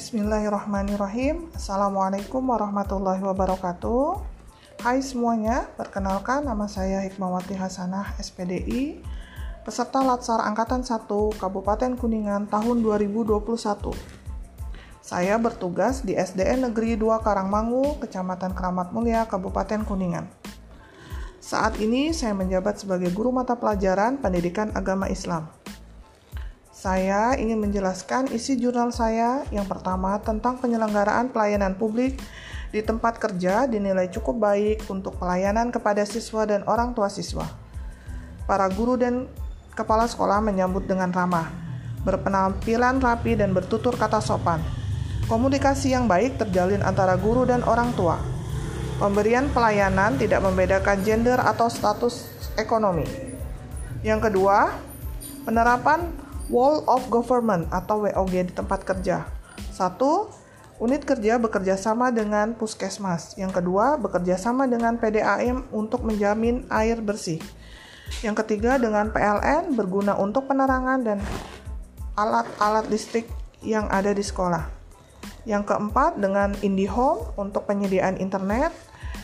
Bismillahirrahmanirrahim. Assalamualaikum warahmatullahi wabarakatuh. Hai semuanya, perkenalkan nama saya Hikmawati Hasanah SPDI, peserta Latsar Angkatan 1 Kabupaten Kuningan tahun 2021. Saya bertugas di SDN Negeri 2 Karangmangu, Kecamatan Keramat Mulia, Kabupaten Kuningan. Saat ini saya menjabat sebagai guru mata pelajaran Pendidikan Agama Islam. Saya ingin menjelaskan isi jurnal saya yang pertama tentang penyelenggaraan pelayanan publik di tempat kerja dinilai cukup baik untuk pelayanan kepada siswa dan orang tua siswa. Para guru dan kepala sekolah menyambut dengan ramah, berpenampilan rapi dan bertutur kata sopan. Komunikasi yang baik terjalin antara guru dan orang tua. Pemberian pelayanan tidak membedakan gender atau status ekonomi. Yang kedua, penerapan Wall of Government atau WOG di tempat kerja. Satu, unit kerja bekerja sama dengan puskesmas. Yang kedua, bekerja sama dengan PDAM untuk menjamin air bersih. Yang ketiga, dengan PLN berguna untuk penerangan dan alat-alat listrik yang ada di sekolah. Yang keempat, dengan IndiHome untuk penyediaan internet.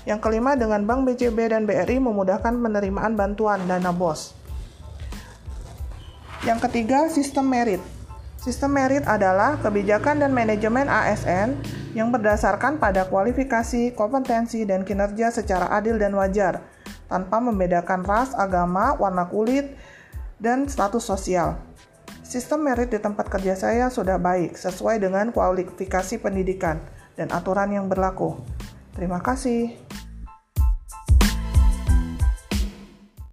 Yang kelima, dengan Bank BCB dan BRI memudahkan penerimaan bantuan dana BOS. Yang ketiga, sistem merit. Sistem merit adalah kebijakan dan manajemen ASN yang berdasarkan pada kualifikasi, kompetensi, dan kinerja secara adil dan wajar, tanpa membedakan ras, agama, warna kulit, dan status sosial. Sistem merit di tempat kerja saya sudah baik, sesuai dengan kualifikasi pendidikan dan aturan yang berlaku. Terima kasih.